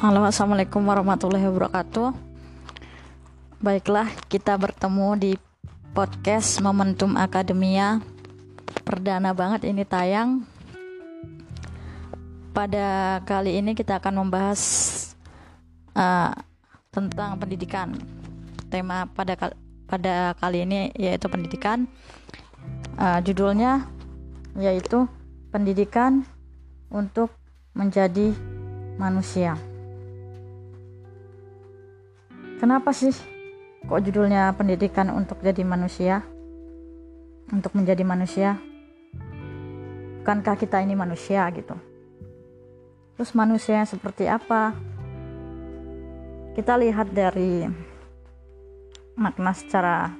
Halo, assalamualaikum warahmatullahi wabarakatuh. Baiklah, kita bertemu di podcast Momentum Akademia. Perdana banget ini tayang. Pada kali ini kita akan membahas uh, tentang pendidikan. Tema pada pada kali ini yaitu pendidikan. Uh, judulnya yaitu pendidikan untuk menjadi manusia. Kenapa sih kok judulnya pendidikan untuk jadi manusia? Untuk menjadi manusia? Bukankah kita ini manusia gitu? Terus manusia yang seperti apa? Kita lihat dari makna secara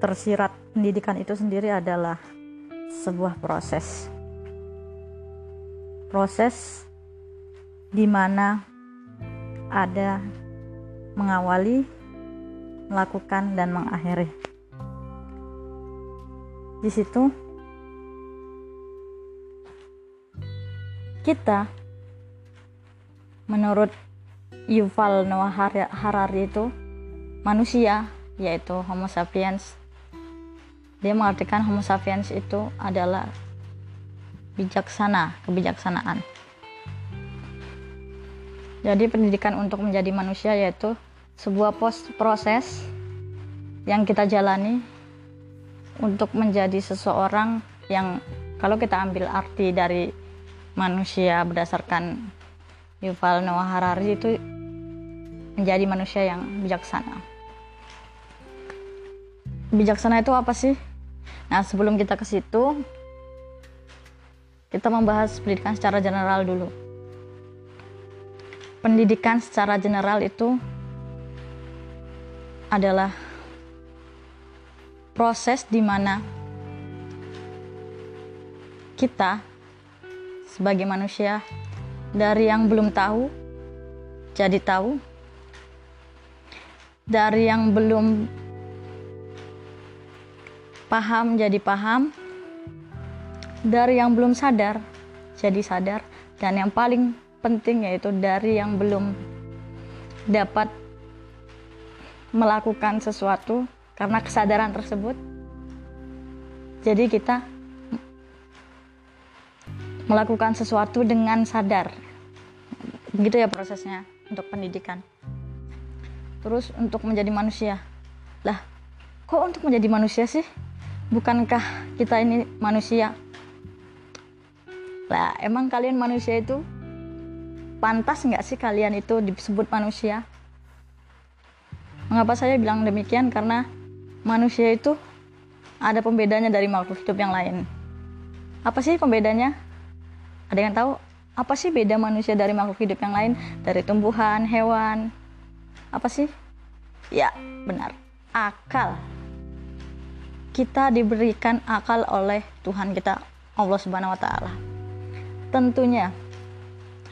tersirat pendidikan itu sendiri adalah sebuah proses. Proses di mana ada mengawali, melakukan, dan mengakhiri. Di situ kita menurut Yuval Noah Harari itu manusia yaitu Homo sapiens dia mengartikan Homo sapiens itu adalah bijaksana kebijaksanaan jadi pendidikan untuk menjadi manusia yaitu sebuah pos proses yang kita jalani untuk menjadi seseorang yang kalau kita ambil arti dari manusia berdasarkan Yuval Noah Harari itu menjadi manusia yang bijaksana. Bijaksana itu apa sih? Nah, sebelum kita ke situ, kita membahas pendidikan secara general dulu pendidikan secara general itu adalah proses di mana kita sebagai manusia dari yang belum tahu jadi tahu dari yang belum paham jadi paham dari yang belum sadar jadi sadar dan yang paling penting yaitu dari yang belum dapat melakukan sesuatu karena kesadaran tersebut. Jadi kita melakukan sesuatu dengan sadar. Begitu ya prosesnya untuk pendidikan. Terus untuk menjadi manusia. Lah, kok untuk menjadi manusia sih? Bukankah kita ini manusia? Lah, emang kalian manusia itu pantas nggak sih kalian itu disebut manusia? Mengapa saya bilang demikian? Karena manusia itu ada pembedanya dari makhluk hidup yang lain. Apa sih pembedanya? Ada yang tahu? Apa sih beda manusia dari makhluk hidup yang lain? Dari tumbuhan, hewan? Apa sih? Ya, benar. Akal. Kita diberikan akal oleh Tuhan kita, Allah Subhanahu wa taala. Tentunya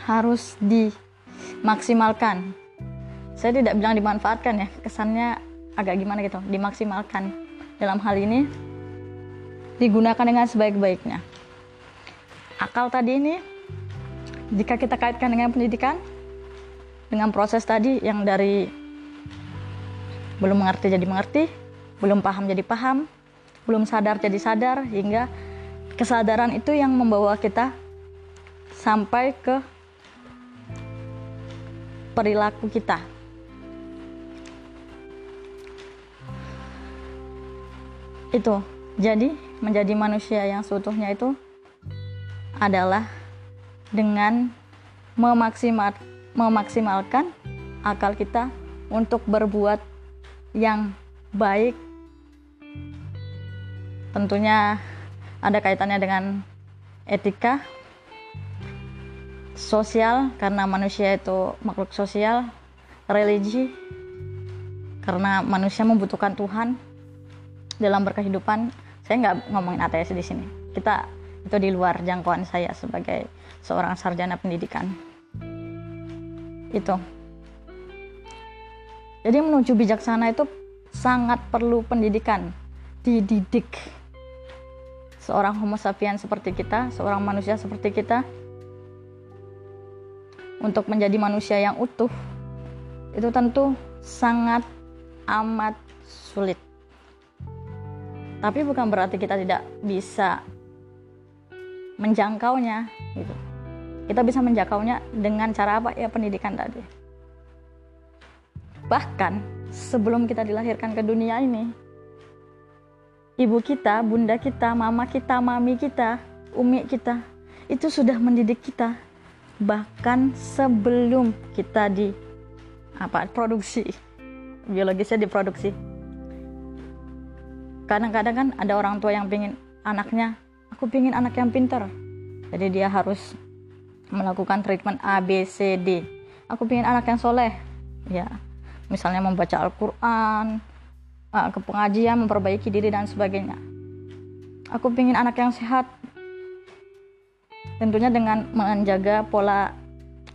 harus dimaksimalkan. Saya tidak bilang dimanfaatkan ya, kesannya agak gimana gitu, dimaksimalkan. Dalam hal ini digunakan dengan sebaik-baiknya. Akal tadi ini jika kita kaitkan dengan pendidikan dengan proses tadi yang dari belum mengerti jadi mengerti, belum paham jadi paham, belum sadar jadi sadar hingga kesadaran itu yang membawa kita sampai ke perilaku kita. Itu. Jadi, menjadi manusia yang seutuhnya itu adalah dengan memaksimal, memaksimalkan akal kita untuk berbuat yang baik. Tentunya ada kaitannya dengan etika, sosial karena manusia itu makhluk sosial religi karena manusia membutuhkan Tuhan dalam berkehidupan. Saya nggak ngomongin ateis di sini. Kita itu di luar jangkauan saya sebagai seorang sarjana pendidikan. Itu. Jadi menuju bijaksana itu sangat perlu pendidikan. Dididik. Seorang homo sapiens seperti kita seorang manusia seperti kita untuk menjadi manusia yang utuh itu tentu sangat amat sulit. Tapi bukan berarti kita tidak bisa menjangkaunya gitu. Kita bisa menjangkaunya dengan cara apa? Ya pendidikan tadi. Bahkan sebelum kita dilahirkan ke dunia ini, ibu kita, bunda kita, mama kita, mami kita, umi kita itu sudah mendidik kita bahkan sebelum kita di apa produksi. Biologisnya diproduksi. Kadang-kadang kan ada orang tua yang pingin anaknya aku pingin anak yang pintar. Jadi dia harus melakukan treatment A B C D. Aku pingin anak yang soleh. Ya misalnya membaca Al-Quran uh, ke pengajian memperbaiki diri dan sebagainya. Aku pingin anak yang sehat tentunya dengan menjaga pola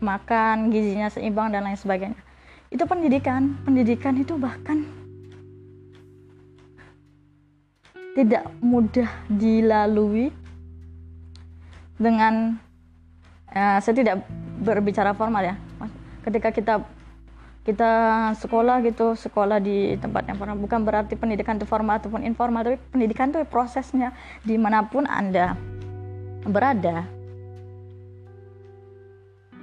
makan gizinya seimbang dan lain sebagainya. Itu pendidikan. Pendidikan itu bahkan tidak mudah dilalui dengan uh, saya tidak berbicara formal ya. Ketika kita kita sekolah gitu sekolah di tempat yang formal bukan berarti pendidikan itu formal ataupun informal tapi pendidikan itu prosesnya di mana pun anda berada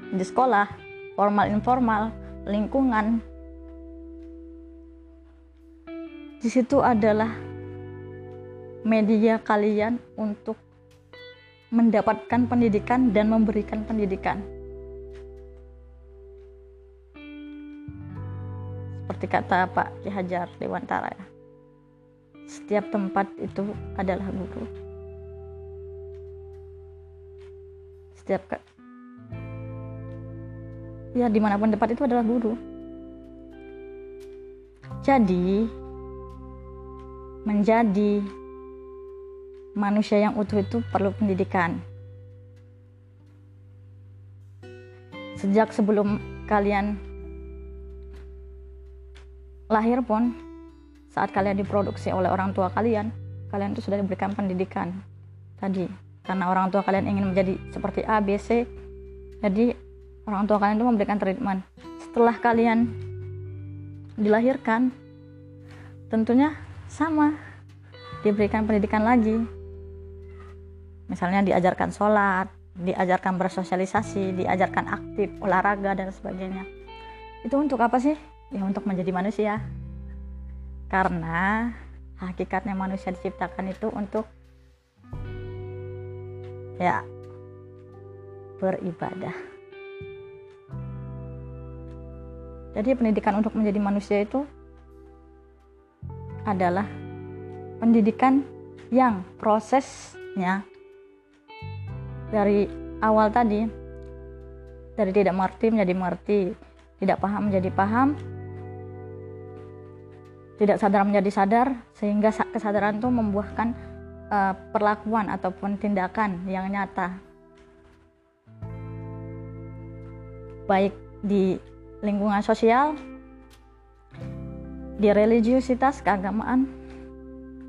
di sekolah formal informal lingkungan di situ adalah media kalian untuk mendapatkan pendidikan dan memberikan pendidikan. Seperti kata Pak Ki Hajar Dewantara ya. Setiap tempat itu adalah guru. Setiap ya di mana pun tempat itu adalah guru. Jadi menjadi manusia yang utuh itu perlu pendidikan. Sejak sebelum kalian lahir pun, saat kalian diproduksi oleh orang tua kalian, kalian itu sudah diberikan pendidikan tadi. Karena orang tua kalian ingin menjadi seperti A, B, C, jadi orang tua kalian itu memberikan treatment. Setelah kalian dilahirkan, tentunya sama. Diberikan pendidikan lagi. Misalnya diajarkan sholat diajarkan bersosialisasi diajarkan aktif olahraga dan sebagainya. Itu untuk apa sih? Ya untuk menjadi manusia. Karena hakikatnya manusia diciptakan itu untuk ya beribadah jadi pendidikan untuk menjadi manusia itu adalah pendidikan yang prosesnya dari awal tadi dari tidak mengerti menjadi mengerti tidak paham menjadi paham tidak sadar menjadi sadar sehingga kesadaran itu membuahkan uh, perlakuan ataupun tindakan yang nyata. Baik di lingkungan sosial di religiusitas keagamaan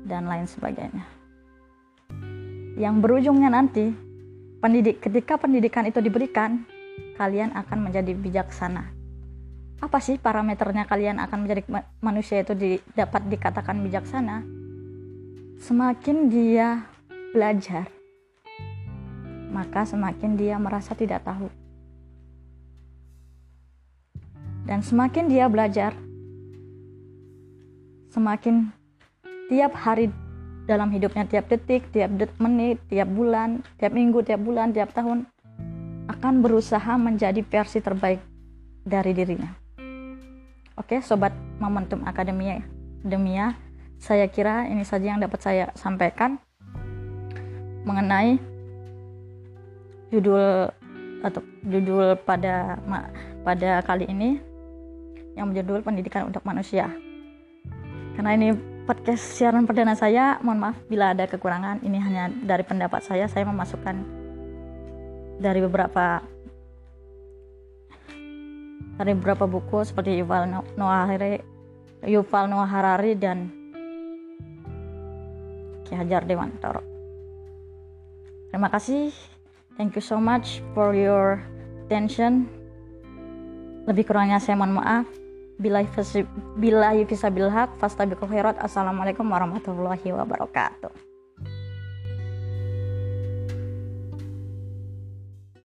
dan lain sebagainya. Yang berujungnya nanti pendidik ketika pendidikan itu diberikan kalian akan menjadi bijaksana. Apa sih parameternya kalian akan menjadi manusia itu di, dapat dikatakan bijaksana? Semakin dia belajar maka semakin dia merasa tidak tahu dan semakin dia belajar semakin tiap hari dalam hidupnya tiap detik, tiap det menit, tiap bulan, tiap minggu, tiap bulan, tiap tahun akan berusaha menjadi versi terbaik dari dirinya. Oke, sobat Momentum Akademia, Akademia, saya kira ini saja yang dapat saya sampaikan mengenai judul atau judul pada pada kali ini yang berjudul pendidikan untuk manusia. Karena ini podcast siaran perdana saya. Mohon maaf bila ada kekurangan. Ini hanya dari pendapat saya. Saya memasukkan dari beberapa dari beberapa buku seperti Yuval Noah Harari, Yuval Noah Harari dan Ki Hajar Dewantara. Terima kasih. Thank you so much for your attention. lebih kurangnya saya mohon maaf bila bisa bilhak fastabiqul khairat. Assalamualaikum warahmatullahi wabarakatuh